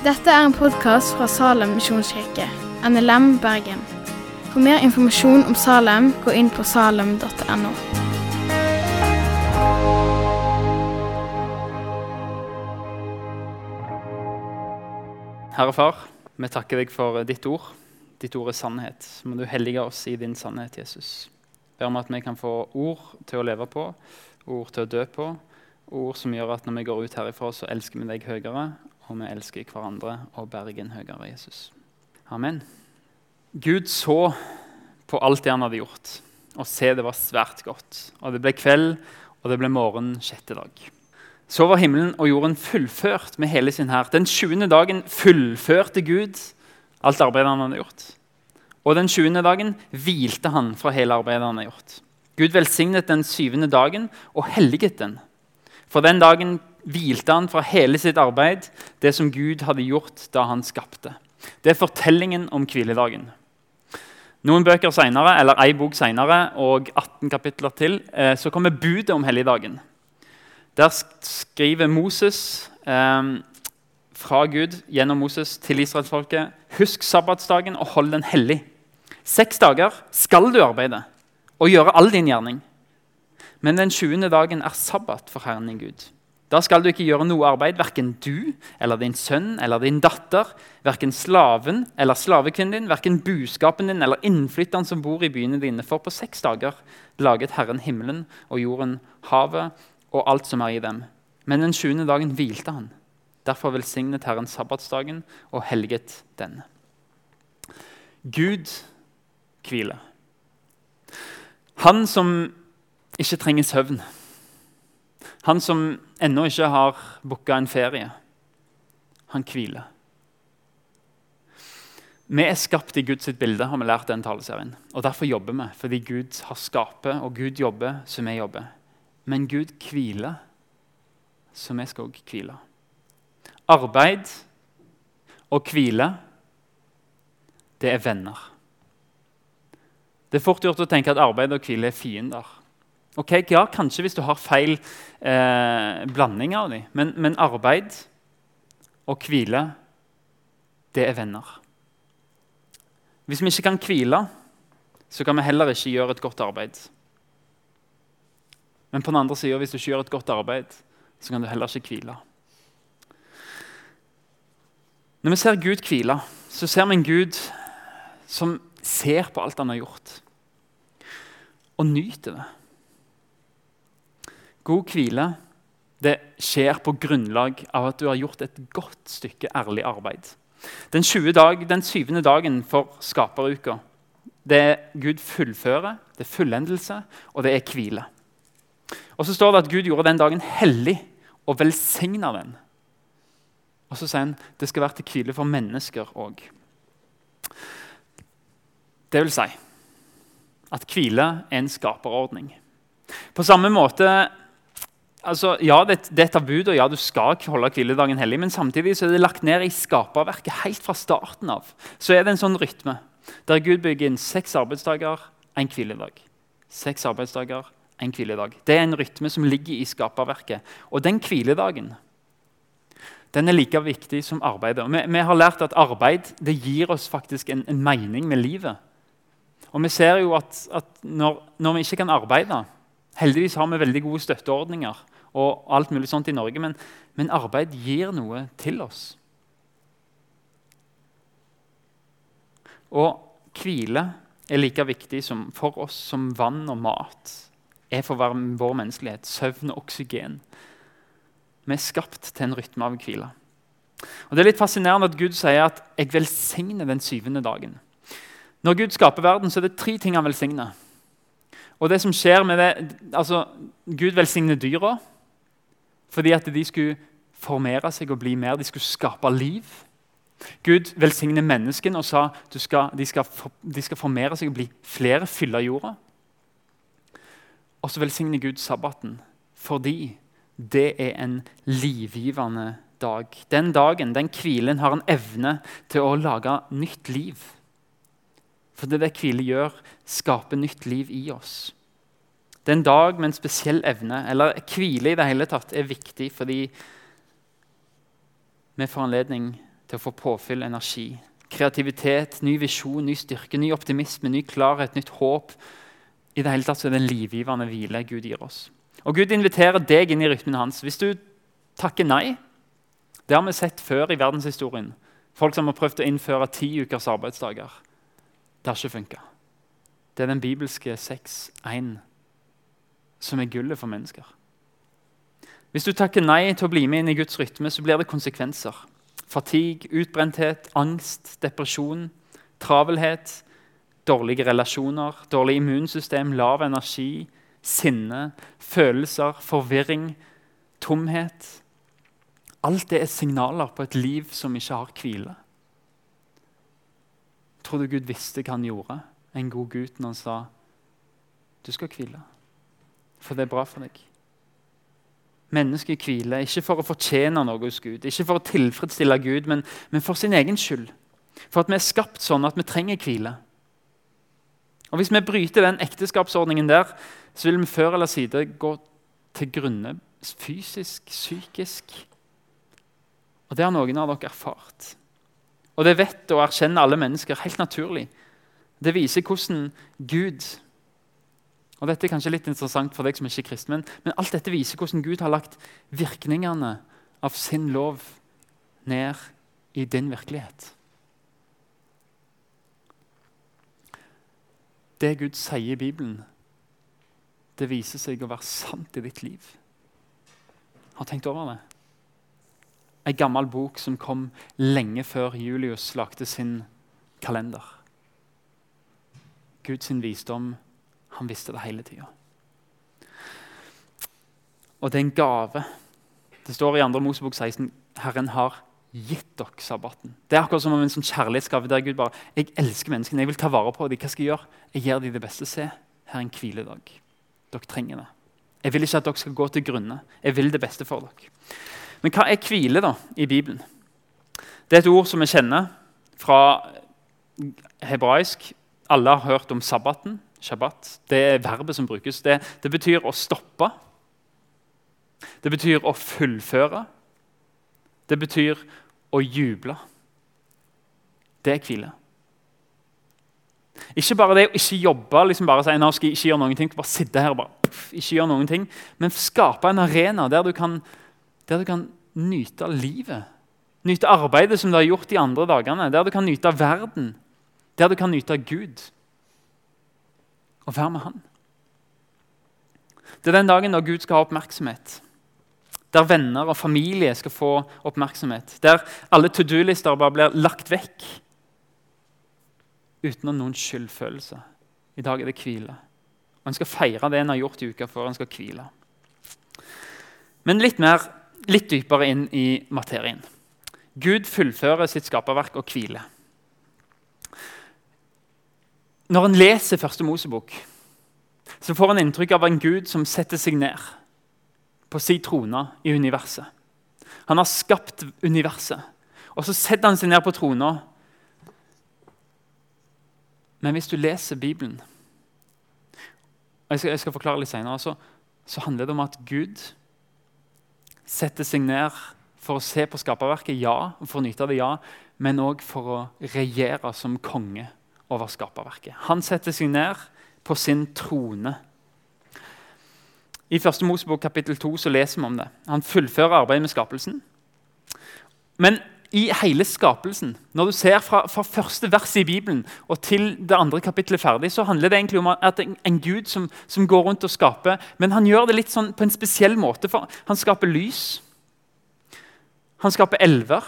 Dette er en podkast fra Salem misjonskirke, NLM Bergen. For mer informasjon om Salem, gå inn på salem.no. Herre Far, vi takker deg for ditt ord. Ditt ord er sannhet. Må du hellige oss i din sannhet, Jesus. Ber om at vi kan få ord til å leve på, ord til å dø på, ord som gjør at når vi går ut herifra, så elsker vi deg høyere, og vi elsker hverandre og Bergen høyere, Jesus. Amen. Gud så på alt det han hadde gjort, og se det var svært godt. Og det ble kveld, og det ble morgen sjette dag. Så var himmelen og jorden fullført med hele sin hær. Den 20. dagen fullførte Gud alt arbeidet han hadde gjort. Og den 20. dagen hvilte han fra hele arbeidet han hadde gjort. Gud velsignet den syvende dagen og helliget den. For den dagen hvilte han fra hele sitt arbeid, det som Gud hadde gjort da han skapte. Det er fortellingen om hviledagen. Noen bøker senere, eller ei bok senere og 18 kapitler til, eh, så kommer budet om helligdagen. Der skriver Moses eh, fra Gud gjennom Moses til israelsfolket Husk sabbatsdagen og hold den hellig. Seks dager skal du arbeide og gjøre all din gjerning. Men den 20. dagen er sabbat for Herren din Gud. Da skal du ikke gjøre noe arbeid, verken du eller din sønn eller din datter, verken slaven eller slavekvinnen din, verken buskapen din eller innflytteren som bor i byene dine. For på seks dager laget Herren himmelen og jorden, havet og alt som er i dem. Men den 20. dagen hvilte han. Derfor velsignet Herren sabbatsdagen og helget den. Gud hviler. Han som ikke trenger søvn. Han som ennå ikke har booka en ferie. Han hviler. Vi er skapt i Guds bilde, har vi lært den taleserien. Og Derfor jobber vi, fordi Gud har skapet, og Gud jobber, så vi jobber. Men Gud hviler, så vi skal òg hvile. Arbeid og hvile, det er venner. Det er fort gjort å tenke at arbeid og hvile er fiender. Ok, ja, Kanskje hvis du har feil eh, blanding av dem, men, men arbeid og hvile, det er venner. Hvis vi ikke kan hvile, så kan vi heller ikke gjøre et godt arbeid. Men på den andre siden, hvis du ikke gjør et godt arbeid, så kan du heller ikke hvile. Når vi ser Gud hvile, så ser vi en Gud som ser på alt han har gjort, og nyter det. God hvile det skjer på grunnlag av at du har gjort et godt stykke ærlig arbeid. Den, dag, den syvende dagen for skaperuka det er Gud fullfører, det er fullendelse, og det er hvile. Og så står det at Gud gjorde den dagen hellig og velsigna den. Og så sier han det skal være til hvile for mennesker òg. Det vil si at hvile er en skaperordning. På samme måte altså, Ja, det, det er tabu, og ja, du skal holde hviledagen hellig, men samtidig så er det lagt ned i skaperverket helt fra starten av. Så er det en sånn rytme der Gud bygger inn seks arbeidsdager, én hviledag. Seks arbeidsdager, én hviledag. Det er en rytme som ligger i skaperverket. Og den hviledagen den er like viktig som arbeidet. Vi, vi, har lært at arbeid det gir oss faktisk en, en mening med livet. Og vi ser jo at, at når, når, vi ikke kan arbeide Heldigvis har vi veldig gode støtteordninger og alt mulig sånt i Norge, men, men arbeid gir noe til oss. Og hvile er like viktig for oss som vann og mat er for vår menneskelighet. Søvn og oksygen. Vi er skapt til en rytme av hvile. Og Det er litt fascinerende at Gud sier at 'jeg velsigner den syvende dagen'. Når Gud skaper verden, så er det tre ting han velsigner. Og det som skjer med det, altså, Gud velsigner dyra fordi at de skulle formere seg og bli mer. De skulle skape liv. Gud velsigner menneskene og sa at de, de skal formere seg og bli flere, fylle jorda. Og så velsigner Gud sabbaten fordi det er en livgivende dag. Den dagen, den hvilen, har en evne til å lage nytt liv. For det det hvile gjør, skaper nytt liv i oss. Det er en dag med en spesiell evne. Eller hvile i det hele tatt er viktig fordi vi får anledning til å få påfyll, energi, kreativitet, ny visjon, ny styrke, ny optimisme, ny klarhet, nytt håp. I det hele tatt er det en livgivende hvile Gud gir oss. Og Gud inviterer deg inn i rytmen hans. Hvis du takker nei Det har vi sett før i verdenshistorien. Folk som har prøvd å innføre ti ukers arbeidsdager. Det har ikke funka. Det er den bibelske 6.1 som er gullet for mennesker. Hvis du takker nei til å bli med inn i Guds rytme, så blir det konsekvenser. Fatigue, utbrenthet, angst, depresjon, travelhet, dårlige relasjoner, dårlig immunsystem, lav energi, sinne, følelser, forvirring, tomhet. Alt det er signaler på et liv som ikke har hvile. Tror du Gud visste hva han gjorde, en god gutt, når han sa du skal hvile? For det er bra for deg. Mennesket hviler ikke for å fortjene noe hos Gud, ikke for å tilfredsstille Gud, men, men for sin egen skyld. For at vi er skapt sånn at vi trenger hvile. Og Hvis vi bryter den ekteskapsordningen der, så vil vi før eller siden gå til grunne fysisk, psykisk. Og det har noen av dere erfart. Og det vet og erkjenner alle mennesker helt naturlig. Det viser hvordan Gud og Dette er kanskje litt interessant for deg som ikke er kristen, men, alt dette viser hvordan Gud har lagt virkningene av sin lov ned i din virkelighet. Det Gud sier i Bibelen, det viser seg å være sant i ditt liv. Har tenkt over det? En gammel bok som kom lenge før Julius lagde sin kalender. Guds visdom, han visste det hele tida. Og det er en gave. Det står i 2. Mosebok 16 Herren har gitt dere sabbaten. Det er akkurat som om en sånn kjærlighetsgave der Gud bare Jeg elsker menneskene, jeg vil ta vare på dem. Hva skal jeg gjøre? Jeg gir dem det beste. Se, her er en hviledag. Dere trenger det. Jeg vil ikke at dere skal gå til grunne. Jeg vil det beste for dere. Men hva er hvile da i Bibelen? Det er et ord som vi kjenner fra hebraisk. Alle har hørt om sabbaten. Shabbat. Det er verbet som brukes. Det, det betyr å stoppe. Det betyr å fullføre. Det betyr å juble. Det er hvile. Ikke bare det å ikke jobbe, liksom bare si, nå skal jeg ikke gjøre noen ting, bare sitte her og bare, puff, ikke gjøre noen ting, men skape en arena der du kan der du kan nyte livet. Nyte arbeidet som du har gjort de andre dagene. Der du kan nyte verden. Der du kan nyte Gud. Og være med Han. Det er den dagen da Gud skal ha oppmerksomhet. Der venner og familie skal få oppmerksomhet. Der alle to do-lister bare blir lagt vekk uten noen skyldfølelse. I dag er det hvile. Og En skal feire det en har gjort i uka før en skal hvile. Men litt mer litt dypere inn i materien. Gud fullfører sitt skaperverk og hviler. Når en leser Første Mosebok, så får en inntrykk av en Gud som setter seg ned på sin trone i universet. Han har skapt universet, og så setter han seg ned på trona. Men hvis du leser Bibelen og Jeg skal, jeg skal forklare litt senere, så, så handler det om at Gud setter seg ned for å se på skaperverket, ja, for å nyte av det, ja, men òg for å regjere som konge over skaperverket. Han setter seg ned på sin trone. I 1. Mosebok kapittel 2 så leser vi om det. Han fullfører arbeidet med skapelsen. Men i hele skapelsen, når du ser fra, fra første vers i Bibelen og til det andre kapittelet ferdig, så handler det egentlig om at en, en Gud som, som, går rundt og skaper. Men han gjør det litt sånn på en spesiell måte. for Han skaper lys. Han skaper elver.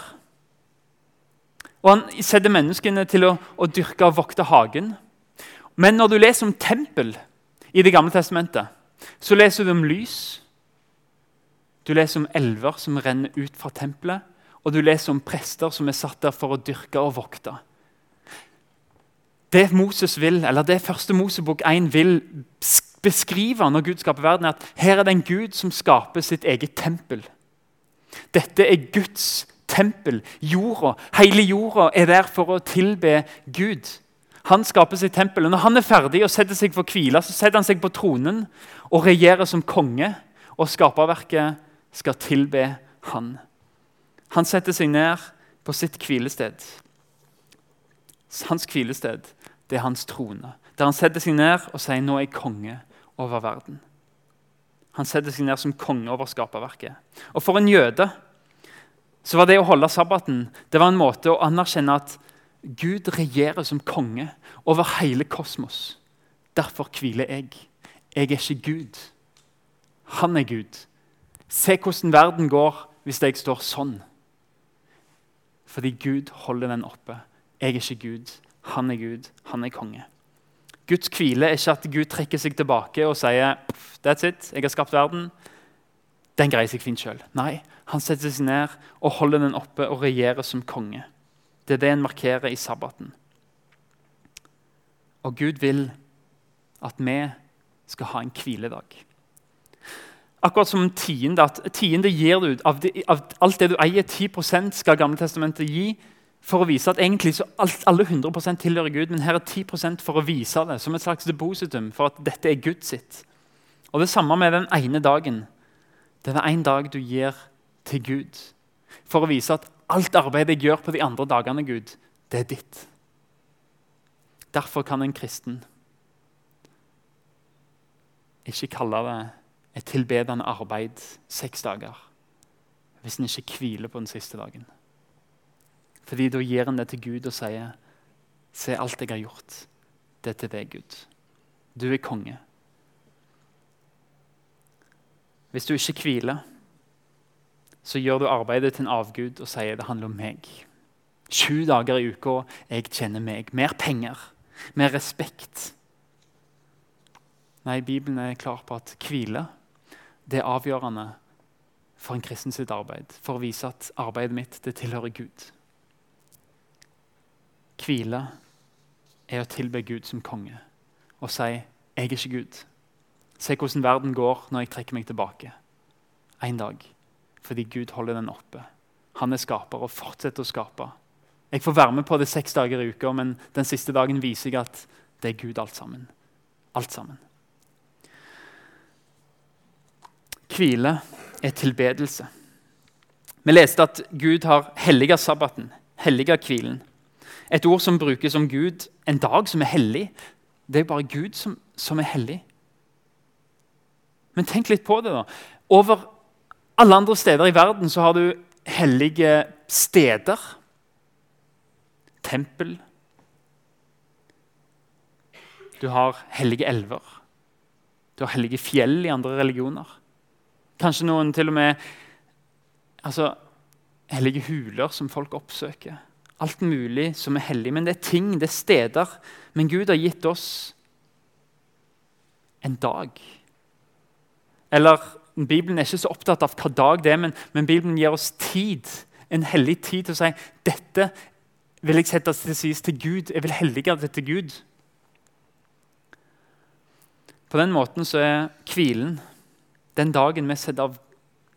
Og han setter menneskene til å, å dyrke og vokte hagen. Men når du leser om tempel i Det gamle testamentet, så leser du om lys. Du leser om elver som renner ut fra tempelet og du leser om prester som er satt der for å dyrke og vokte. Det Moses vil, eller det første Mosebok 1 vil beskrive når Gud skaper verden, er at her er det en Gud som skaper sitt eget tempel. Dette er Guds tempel. Jorda, Hele jorda er der for å tilbe Gud. Han skaper sitt tempel. og Når han er ferdig og setter seg for hvile, så setter han seg på tronen og regjerer som konge. Og skaperverket skal tilbe han. Han setter seg ned på sitt hvilested. Hans hvilested det er hans trone, der han setter seg ned og sier nå er jeg konge over verden. Han setter seg ned som konge over skaperverket. Og For en jøde så var det å holde sabbaten det var en måte å anerkjenne at Gud regjerer som konge over hele kosmos. Derfor hviler jeg. Jeg er ikke Gud. Han er Gud. Se hvordan verden går hvis jeg står sånn. Fordi Gud holder den oppe. Jeg er ikke Gud. Han er Gud. Han er konge. Guds hvile er ikke at Gud trekker seg tilbake og sier That's it, jeg har skapt verden. Den greier seg fint sjøl. Nei, han setter seg ned og holder den oppe og regjerer som konge. Det er det en markerer i sabbaten. Og Gud vil at vi skal ha en hviledag. Akkurat som tiende. at Tiende gir du av, de, av alt det du eier. 10% skal Gamle Testamentet gi for å vise at egentlig så alt, alle 100% tilhører Gud. Men her er 10% for å vise det som et slags depositum for at dette er Guds sitt. Og Det samme med den ene dagen. Det er en dag du gir til Gud for å vise at alt arbeidet jeg gjør på de andre dagene, Gud, det er ditt. Derfor kan en kristen ikke kalle det et tilbedende arbeid seks dager hvis en ikke hviler på den siste dagen. Fordi da gir en det til Gud og sier, 'Se alt jeg har gjort. Det er til deg, Gud. Du er konge.' Hvis du ikke hviler, så gjør du arbeidet til en avgud og sier det handler om meg. Sju dager i uka, jeg kjenner meg. Mer penger, mer respekt. Nei, Bibelen er klar på at hvile det er avgjørende for en kristen sitt arbeid. For å vise at arbeidet mitt det tilhører Gud. Hvile er å tilbe Gud som konge og si 'Jeg er ikke Gud'. Se hvordan verden går når jeg trekker meg tilbake. En dag. Fordi Gud holder den oppe. Han er skaper og fortsetter å skape. Jeg får være med på det seks dager i uka, men den siste dagen viser jeg at det er Gud alt sammen. Alt sammen. Hvile er tilbedelse. Vi leste at Gud har helliga sabbaten, helliga hvilen. Et ord som brukes om Gud, en dag som er hellig. Det er bare Gud som, som er hellig. Men tenk litt på det. da. Over alle andre steder i verden så har du hellige steder. Tempel. Du har hellige elver. Du har hellige fjell i andre religioner. Kanskje noen til og med altså, hellige huler som folk oppsøker. Alt mulig som er hellig. Men det er ting, det er steder. Men Gud har gitt oss en dag. Eller Bibelen er ikke så opptatt av hva dag det er, men, men Bibelen gir oss tid. En hellig tid til å si dette vil jeg sette til side til Gud. Jeg vil hellige det til Gud. På den måten så er hvilen den dagen vi av,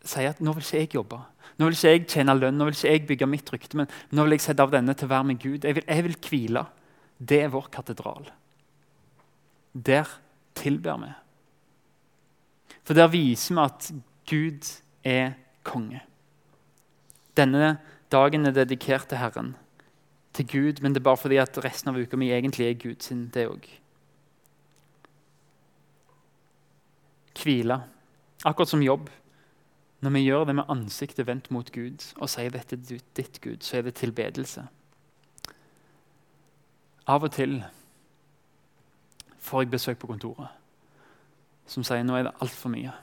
sier at nå vil ikke jeg jobbe, nå vil ikke jeg tjene lønn, nå vil ikke jeg bygge mitt rykte, men nå vil jeg sette av denne til å være med Gud. Jeg vil, jeg vil hvile. Det er vår katedral. Der tilber vi. For der viser vi at Gud er konge. Denne dagen er dedikert til Herren, til Gud, men det er bare fordi at resten av uka mi egentlig er Gud sin, det òg. Hvile. Akkurat som jobb. Når vi gjør det med ansiktet vendt mot Gud og sier dette er ditt Gud, så er det tilbedelse. Av og til får jeg besøk på kontoret som sier nå er det altfor mye.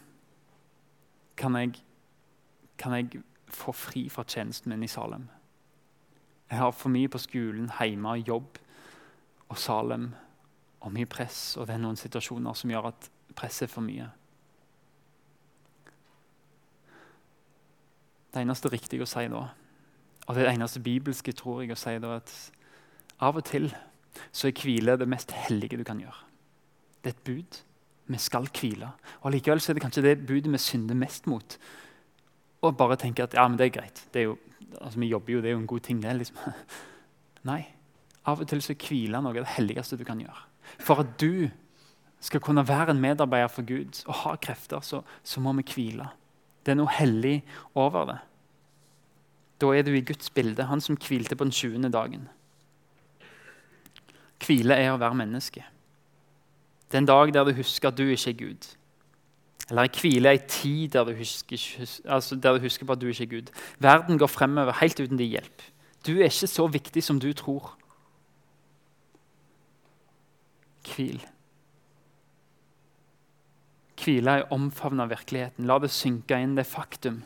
Kan jeg, kan jeg få fri fra tjenesten min i Salem? Jeg har for mye på skolen, hjemme, jobb og Salem. Og mye press, og det er noen situasjoner som gjør at presset er for mye. Det eneste riktige å si da, og det eneste bibelske tror jeg å si da, at av og til så er hvile det mest hellige du kan gjøre. Det er et bud. Vi skal hvile. Og Likevel så er det kanskje det budet vi synder mest mot. Og bare tenke at ja, men det er greit. Det er jo, altså, vi jobber jo, det er jo en god ting, det. liksom. Nei. Av og til så hviler noe det helligste du kan gjøre. For at du skal kunne være en medarbeider for Gud og ha krefter, så, så må vi hvile. Det er noe hellig over det. Da er du i Guds bilde, han som hvilte på den 20. dagen. Hvile er å være menneske. Det er en dag der du husker at du ikke er Gud. Eller en hvile en tid der du, husker, altså der du husker på at du ikke er Gud. Verden går fremover helt uten din hjelp. Du er ikke så viktig som du tror. Hvil. Hvile er å omfavne virkeligheten. La det synke inn, det faktum.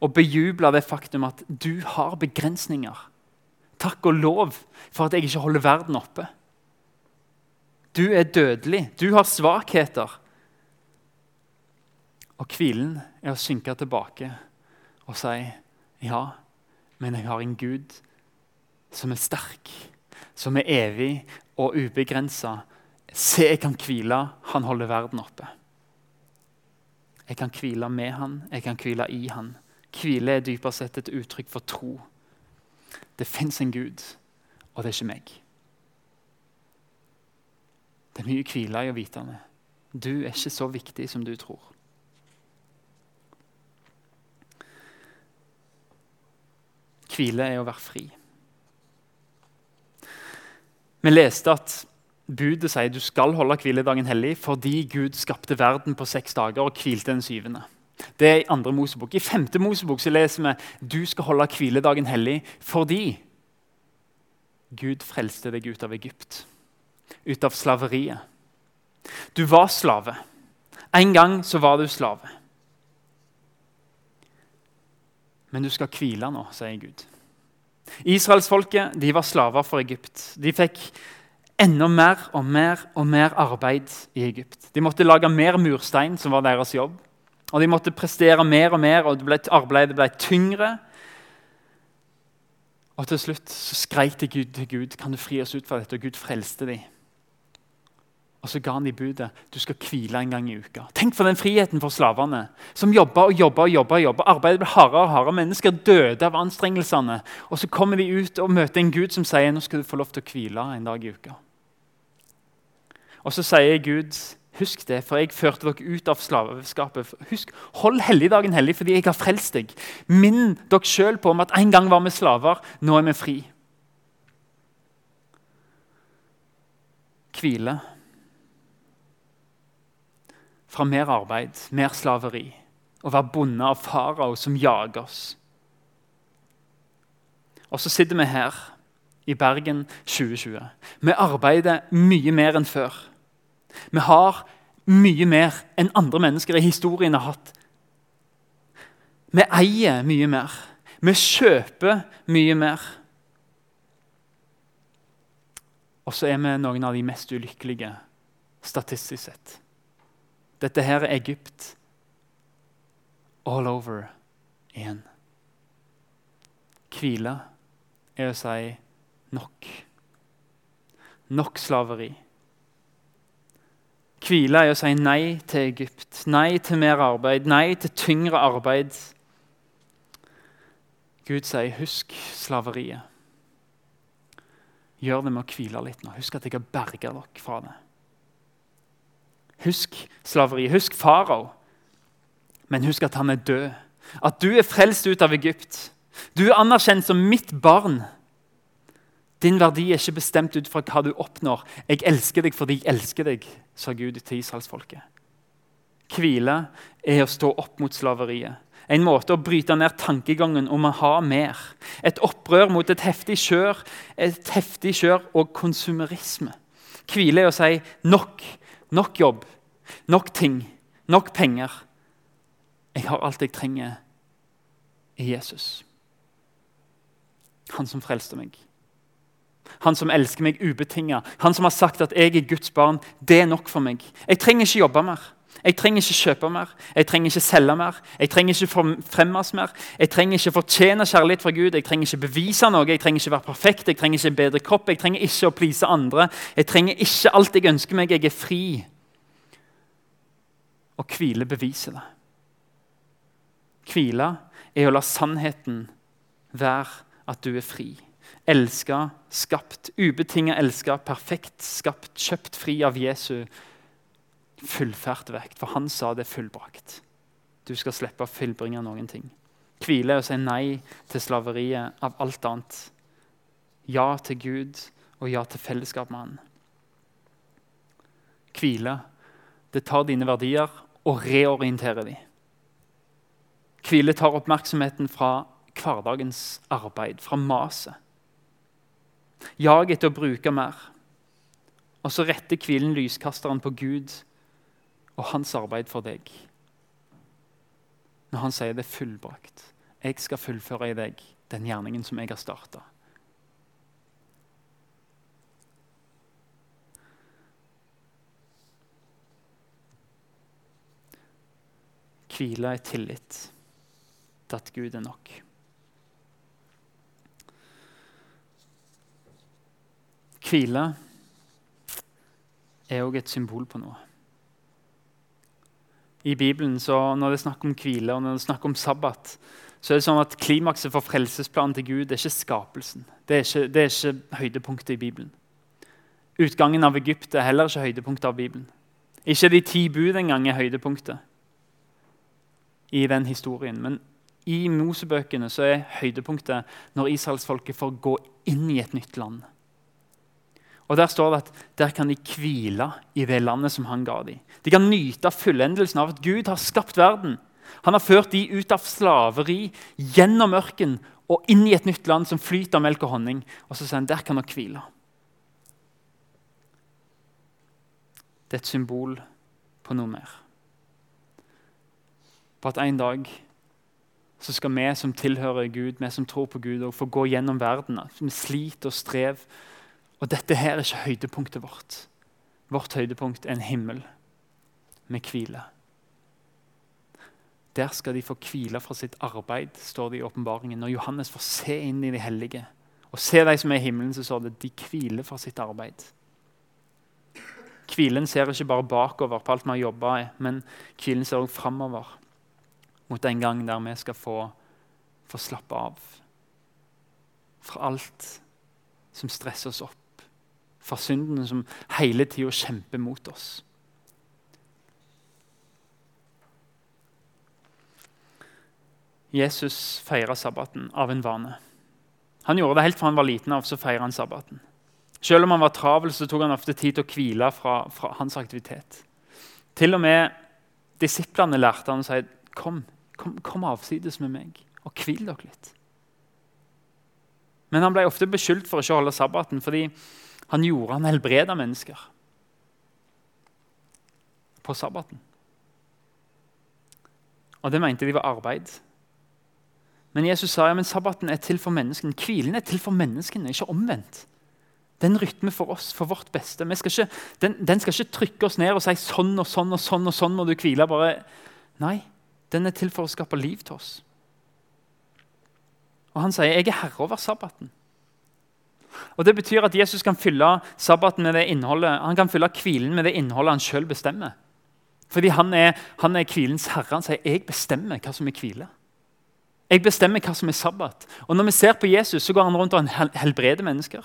Og bejuble det faktum at du har begrensninger. Takk og lov for at jeg ikke holder verden oppe. Du er dødelig. Du har svakheter. Og hvilen er å synke tilbake og si ja, men jeg har en Gud som er sterk, som er evig og ubegrensa. Se, jeg kan hvile. Han holder verden oppe. Jeg kan hvile med han, jeg kan hvile i han. Hvile er dypere sett et uttrykk for tro. Det fins en Gud, og det er ikke meg. Det er mye hvile i å vite det. Du er ikke så viktig som du tror. Hvile er å være fri. Vi leste at budet sier du skal holde hviledagen hellig fordi Gud skapte verden på seks dager og hvilte den syvende. Det er i andre Mosebok. I femte Mosebok så leser vi du skal holde hviledagen hellig fordi Gud frelste deg ut av Egypt, ut av slaveriet. Du var slave. En gang så var du slave. Men du skal hvile nå, sier Gud. Israelsfolket var slaver for Egypt. De fikk enda mer og mer og mer arbeid i Egypt. De måtte lage mer murstein, som var deres jobb. Og De måtte prestere mer og mer, og arbeidet ble tyngre. Og Til slutt så skrek de Gud til Gud kan du fri oss ut fra dette, og Gud frelste dem. Og så ga han de budet du skal hvile en gang i uka. Tenk for den friheten for slavene, som jobba og jobba. og jobba, jobba. Arbeidet ble hardere og hardere. Mennesker døde av anstrengelsene. Og så kommer de ut og møter en Gud som sier nå skal du få lov til å hvile en dag i uka. Og så sier Gud husk det, for jeg førte dere ut av slaveskapet. Husk, Hold helligdagen hellig fordi jeg har frelst deg. Minn dere sjøl på om at en gang var vi slaver, nå er vi fri. Hvile fra mer arbeid, mer slaveri, å være bonde av farao som jager oss. Og så sitter vi her i Bergen 2020. Vi arbeider mye mer enn før. Vi har mye mer enn andre mennesker i historien har hatt. Vi eier mye mer. Vi kjøper mye mer. Og så er vi noen av de mest ulykkelige statistisk sett. Dette her er Egypt all over igjen. Hvile er å si nok. Nok slaveri. Hvile er å si nei til Egypt, nei til mer arbeid, nei til tyngre arbeid. Gud sier, 'Husk slaveriet'. Gjør det med å hvile litt nå. Husk at jeg har berga dere fra det. Husk slaveri. Husk farao. Men husk at han er død. At du er frelst ut av Egypt. Du er anerkjent som mitt barn. Din verdi er ikke bestemt ut fra hva du oppnår. Jeg elsker deg fordi jeg elsker deg, sa Gud til israelsfolket. Hvile er å stå opp mot slaveriet. En måte å bryte ned tankegangen om å ha mer. Et opprør mot et heftig kjør, et heftig kjør og konsumerisme. Hvile er å si nok Nok jobb, nok ting, nok penger. Jeg har alt jeg trenger i Jesus. Han som frelste meg. Han som elsker meg ubetinga. Han som har sagt at jeg er Guds barn. Det er nok for meg. Jeg trenger ikke jobbe mer. Jeg trenger ikke kjøpe mer, jeg trenger ikke selge mer, jeg trenger ikke fremmes mer. Jeg trenger ikke fortjene kjærlighet fra Gud, jeg trenger ikke bevise noe, jeg trenger ikke være perfekt, jeg trenger ikke en bedre kropp, jeg trenger ikke å please andre. Jeg trenger ikke alt jeg ønsker meg, jeg er fri. Og hvile beviser det. Hvile er å la sannheten være at du er fri. Elska, skapt, ubetinga elska, perfekt skapt, kjøpt fri av Jesu fullført vekt, for han sa det er fullbrakt. Du skal slippe å fullbringe noen ting. Hvile og si nei til slaveriet av alt annet. Ja til Gud og ja til fellesskap med Han. Hvile, det tar dine verdier og reorienterer dem. Hvile tar oppmerksomheten fra hverdagens arbeid, fra maset. Jag etter å bruke mer. Og så retter hvilen lyskasteren på Gud og hans arbeid for deg. Når han sier det er fullbrakt. Jeg skal fullføre i deg den gjerningen som jeg har starta. Hvile i tillit til at Gud er nok. Hvile er òg et symbol på noe. I Bibelen, så Når det er snakk om hvile og når det er snakk om sabbat, så er det sånn at klimakset for frelsesplanen til Gud det er ikke skapelsen. Det er ikke, det er ikke høydepunktet i Bibelen. Utgangen av Egypt er heller ikke høydepunktet av Bibelen. Ikke de ti bud engang er høydepunktet i den historien. Men i Mosebøkene så er høydepunktet når israelsfolket får gå inn i et nytt land. Og Der står det at der kan de hvile i det landet som han ga dem. De kan nyte fullendelsen av at Gud har skapt verden. Han har ført dem ut av slaveri, gjennom ørken og inn i et nytt land som flyter av melk og honning. Og så sier han der kan dere hvile. Det er et symbol på noe mer. På at en dag så skal vi som tilhører Gud, vi som tror på Gud, få gå gjennom verden med slit og strev og dette her er ikke høydepunktet vårt. Vårt høydepunkt er en himmel med hvile. Der skal de få hvile fra sitt arbeid, står det i åpenbaringen. Når Johannes får se inn i de hellige og se de som er i himmelen, så står det de hviler fra sitt arbeid. Hvilen ser ikke bare bakover på alt vi har jobba i, men hvilen ser også framover mot en gang der vi skal få, få slappe av fra alt som stresser oss opp for syndene som hele tida kjemper mot oss. Jesus feira sabbaten av en vane. Han gjorde det helt fra han var liten av, så feira han sabbaten. Selv om han var travel, så tok han ofte tid til å hvile fra, fra hans aktivitet. Til og med disiplene lærte han å si kom, kom, kom avsides med meg og hvil dere litt. Men han ble ofte beskyldt for ikke å holde sabbaten fordi han gjorde han helbreda mennesker på sabbaten. Og det mente de var arbeid. Men Jesus sa ja, men sabbaten er til for menneskene. Hvilen er til for menneskene, ikke omvendt. Det er en rytme for oss, for vårt beste. Ikke, den, den, skal ikke trykke oss ned og si sånn og sånn og sånn og sånn må du hvile. Bare. Nei, den er til for å skape liv til oss. Og Han sier jeg er herre over sabbaten. Og Det betyr at Jesus kan fylle sabbaten med det innholdet, han kan fylle hvilen med det innholdet han sjøl bestemmer. Fordi han er, han er hvilens herre. Han sier 'jeg bestemmer hva som er hvile'. Jeg bestemmer hva som er sabbat. Og Når vi ser på Jesus, så går han rundt og helbreder mennesker.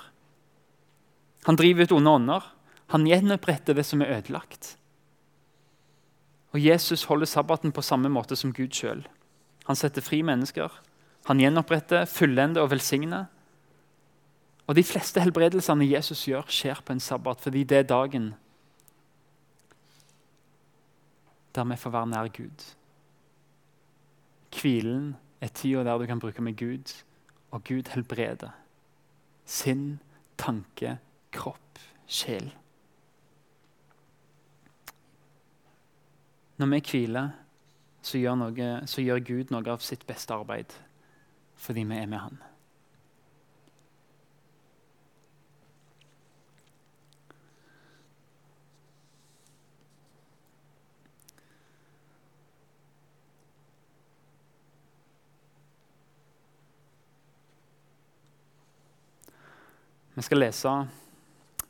Han driver ut onde ånder. Han gjenoppretter det som er ødelagt. Og Jesus holder sabbaten på samme måte som Gud sjøl. Han setter fri mennesker. Han gjenoppretter, fullender og velsigner. Og De fleste helbredelsene Jesus gjør, skjer på en sabbat, fordi det er dagen der vi får være nær Gud. Hvilen er tida der du kan bruke med Gud, og Gud helbreder. Sinn, tanke, kropp, sjel. Når vi hviler, så gjør, noe, så gjør Gud noe av sitt beste arbeid fordi vi er med Han. Vi skal lese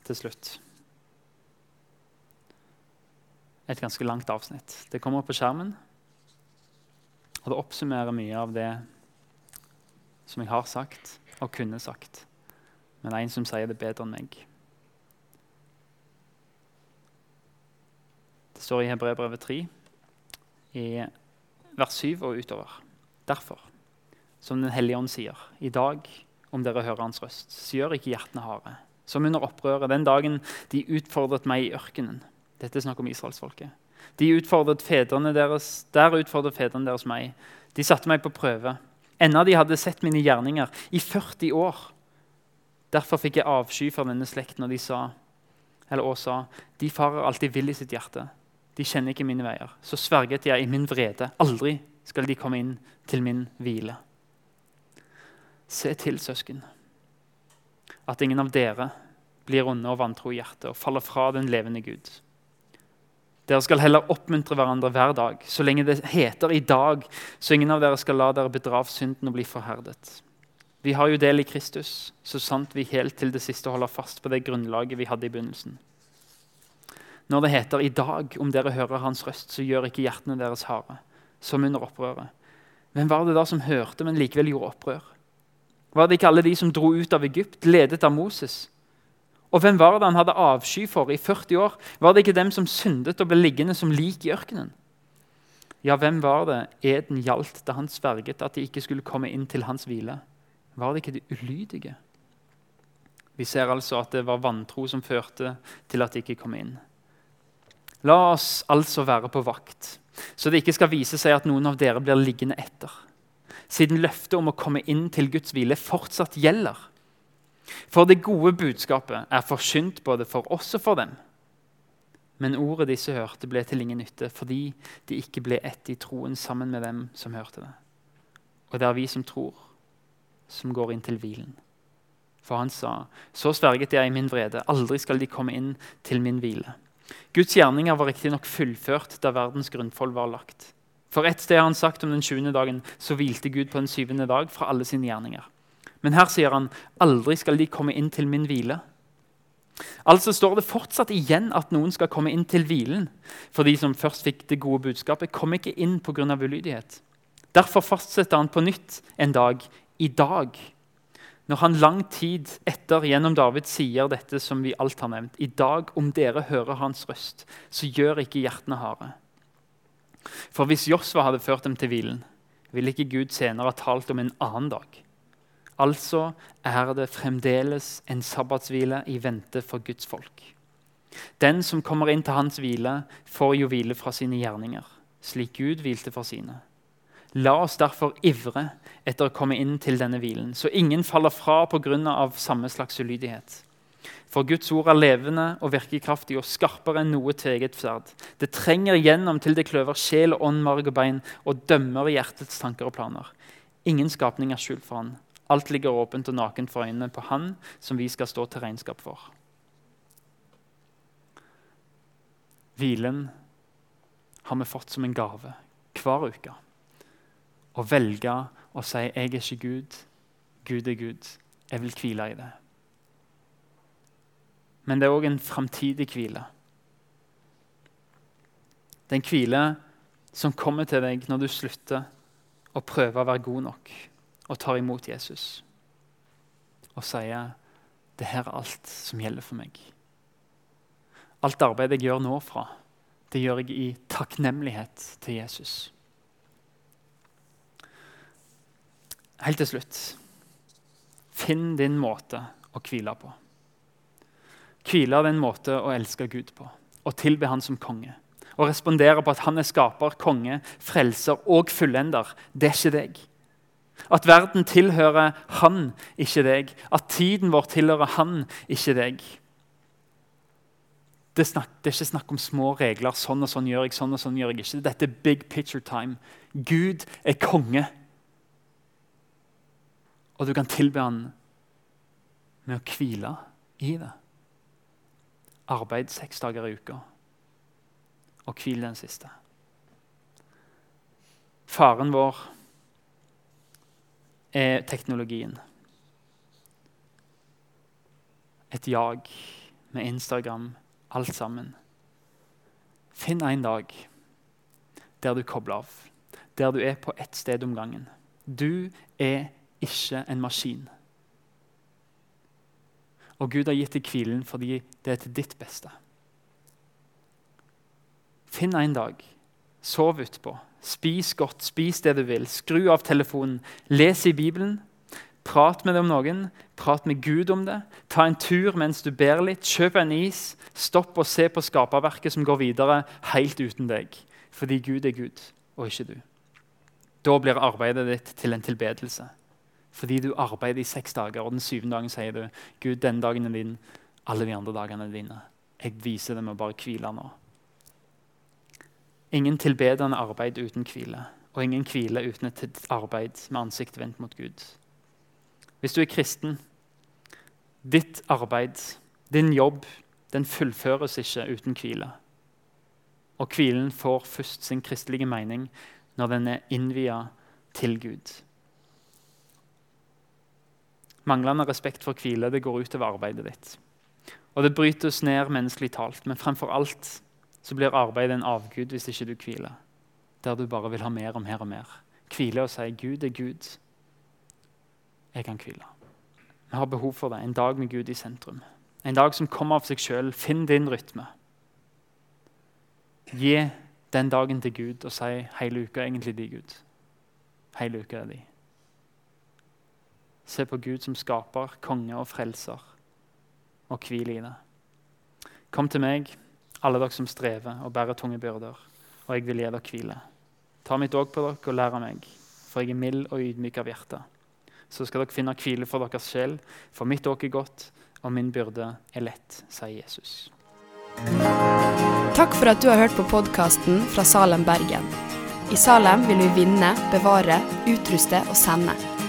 til slutt et ganske langt avsnitt. Det kommer på skjermen, og det oppsummerer mye av det som jeg har sagt og kunne sagt. Men en som sier det bedre enn meg. Det står i Hebreabrevet 3, i vers 7 og utover. Derfor, som Den hellige ånd sier. I dag, om dere hører hans røst, så gjør ikke hjertene harde. Som under opprøret den dagen de utfordret meg i ørkenen. Dette er snakk om israelsfolket. De utfordret fedrene deres, Der utfordret fedrene deres meg. De satte meg på prøve. Enda de hadde sett mine gjerninger i 40 år. Derfor fikk jeg avsky for denne slekten, og de sa, eller også sa, de farer alltid vill i sitt hjerte. De kjenner ikke mine veier. Så sverget jeg i min vrede. Aldri skal de komme inn til min hvile. Se til, søsken, at ingen av dere blir onde og vantro i hjertet og faller fra den levende Gud. Dere skal heller oppmuntre hverandre hver dag, så lenge det heter i dag, så ingen av dere skal la dere bedra av synden og bli forherdet. Vi har jo del i Kristus, så sant vi helt til det siste holder fast på det grunnlaget vi hadde i begynnelsen. Når det heter 'i dag', om dere hører hans røst, så gjør ikke hjertene deres harde, som under opprøret. Hvem var det da som hørte, men likevel gjorde opprør? Var det ikke alle de som dro ut av Egypt, ledet av Moses? Og hvem var det han hadde avsky for i 40 år? Var det ikke dem som syndet og ble liggende som lik i ørkenen? Ja, hvem var det eden gjaldt da han sverget at de ikke skulle komme inn til hans hvile? Var det ikke de ulydige? Vi ser altså at det var vantro som førte til at de ikke kom inn. La oss altså være på vakt, så det ikke skal vise seg at noen av dere blir liggende etter. Siden løftet om å komme inn til Guds hvile fortsatt gjelder. For det gode budskapet er forkynt både for oss og for dem. Men ordet disse hørte, ble til ingen nytte fordi de ikke ble ett i troen sammen med dem som hørte det. Og det er vi som tror, som går inn til hvilen. For han sa, så sverget jeg i min vrede, aldri skal de komme inn til min hvile. Guds gjerninger var riktignok fullført da verdens grunnfold var lagt. For ett sted har han sagt om den sjuende dagen, så hvilte Gud på den syvende dag fra alle sine gjerninger. Men her sier han aldri skal de komme inn til min hvile. Altså står det fortsatt igjen at noen skal komme inn til hvilen. For de som først fikk det gode budskapet, kom ikke inn pga. ulydighet. Derfor fastsetter han på nytt en dag i dag. Når han lang tid etter gjennom David sier dette som vi alt har nevnt, i dag om dere hører hans røst, så gjør ikke hjertene harde. For hvis Josva hadde ført dem til hvilen, ville ikke Gud senere ha talt om en annen dag. Altså er det fremdeles en sabbatshvile i vente for Guds folk. Den som kommer inn til hans hvile, får jo hvile fra sine gjerninger, slik Gud hvilte for sine. La oss derfor ivre etter å komme inn til denne hvilen, så ingen faller fra pga. samme slags ulydighet. For Guds ord er levende og virkekraftig og skarpere enn noe tveget sverd. Det trenger gjennom til det kløver sjel, ånd, marg og bein og dømmer hjertets tanker og planer. Ingen skapning er skjult for han. Alt ligger åpent og nakent for øynene på Han som vi skal stå til regnskap for. Hvilen har vi fått som en gave hver uke. Å velge å si 'Jeg er ikke Gud, Gud er Gud'. Jeg vil hvile i det. Men det er òg en framtidig hvile. Det er en hvile som kommer til deg når du slutter å prøve å være god nok og tar imot Jesus og sier det her er alt som gjelder for meg. Alt arbeidet jeg gjør nå fra, det gjør jeg i takknemlighet til Jesus. Helt til slutt finn din måte å hvile på. Hvile av en måte å elske Gud på og tilbe Han som konge. Og respondere på at han er skaper, konge, frelser og fullender. Det er ikke deg. At verden tilhører han, ikke deg. At tiden vår tilhører han, ikke deg. Det, snakk, det, er ikke snakk om små regler. Sånn og sånn gjør jeg, sånn og sånn gjør jeg ikke. Dette er big picture time. Gud er konge. Og du kan tilbe han med å hvile i det. Arbeid seks dager i uka, og hvil den siste. Faren vår er teknologien. Et jag med Instagram, alt sammen. Finn en dag der du kobler av, der du er på ett sted om gangen. Du er ikke en maskin. Og Gud har gitt deg hvilen fordi det er til ditt beste. Finn en dag, sov utpå, Spis godt, spis det du vil. Skru av telefonen. Les i Bibelen. Prat med det om noen. Prat med Gud om det. Ta en tur mens du ber litt. Kjøp en is. Stopp og se på skaperverket som går videre helt uten deg. Fordi Gud er Gud, og ikke du. Da blir arbeidet ditt til en tilbedelse. Fordi du arbeider i seks dager, og den syvende dagen sier du Gud, denne dagen er din, alle de andre dagene er dine. Jeg viser det med å bare hvile nå. Ingen tilbedende arbeid uten hvile, og ingen hvile uten et arbeid med ansiktet vendt mot Gud. Hvis du er kristen, ditt arbeid, din jobb, den fullføres ikke uten hvile. Og hvilen får først sin kristelige mening når den er innvia til Gud. Manglende respekt for hvile det går utover arbeidet ditt. Og det bryter oss ned menneskelig talt, men fremfor alt så blir arbeidet en avgud hvis ikke du hviler. Der du bare vil ha mer og mer og mer. Hvile og si 'Gud er Gud'. Jeg kan hvile. Vi har behov for det. En dag med Gud i sentrum. En dag som kommer av seg sjøl. Finn din rytme. Gi den dagen til Gud og si 'Hele uka er egentlig de, Gud'. Hele uka er din. Se på Gud som skaper, konge og frelser, og hvil i det. Kom til meg, alle dere som strever og bærer tunge byrder, og jeg vil gi dere hvile. Ta mitt åk på dere og lær av meg, for jeg er mild og ydmyk av hjerte. Så skal dere finne hvile for deres sjel, for mitt åk er godt, og min byrde er lett, sier Jesus. Takk for at du har hørt på podkasten fra Salem, Bergen. I Salem vil vi vinne, bevare, utruste og sende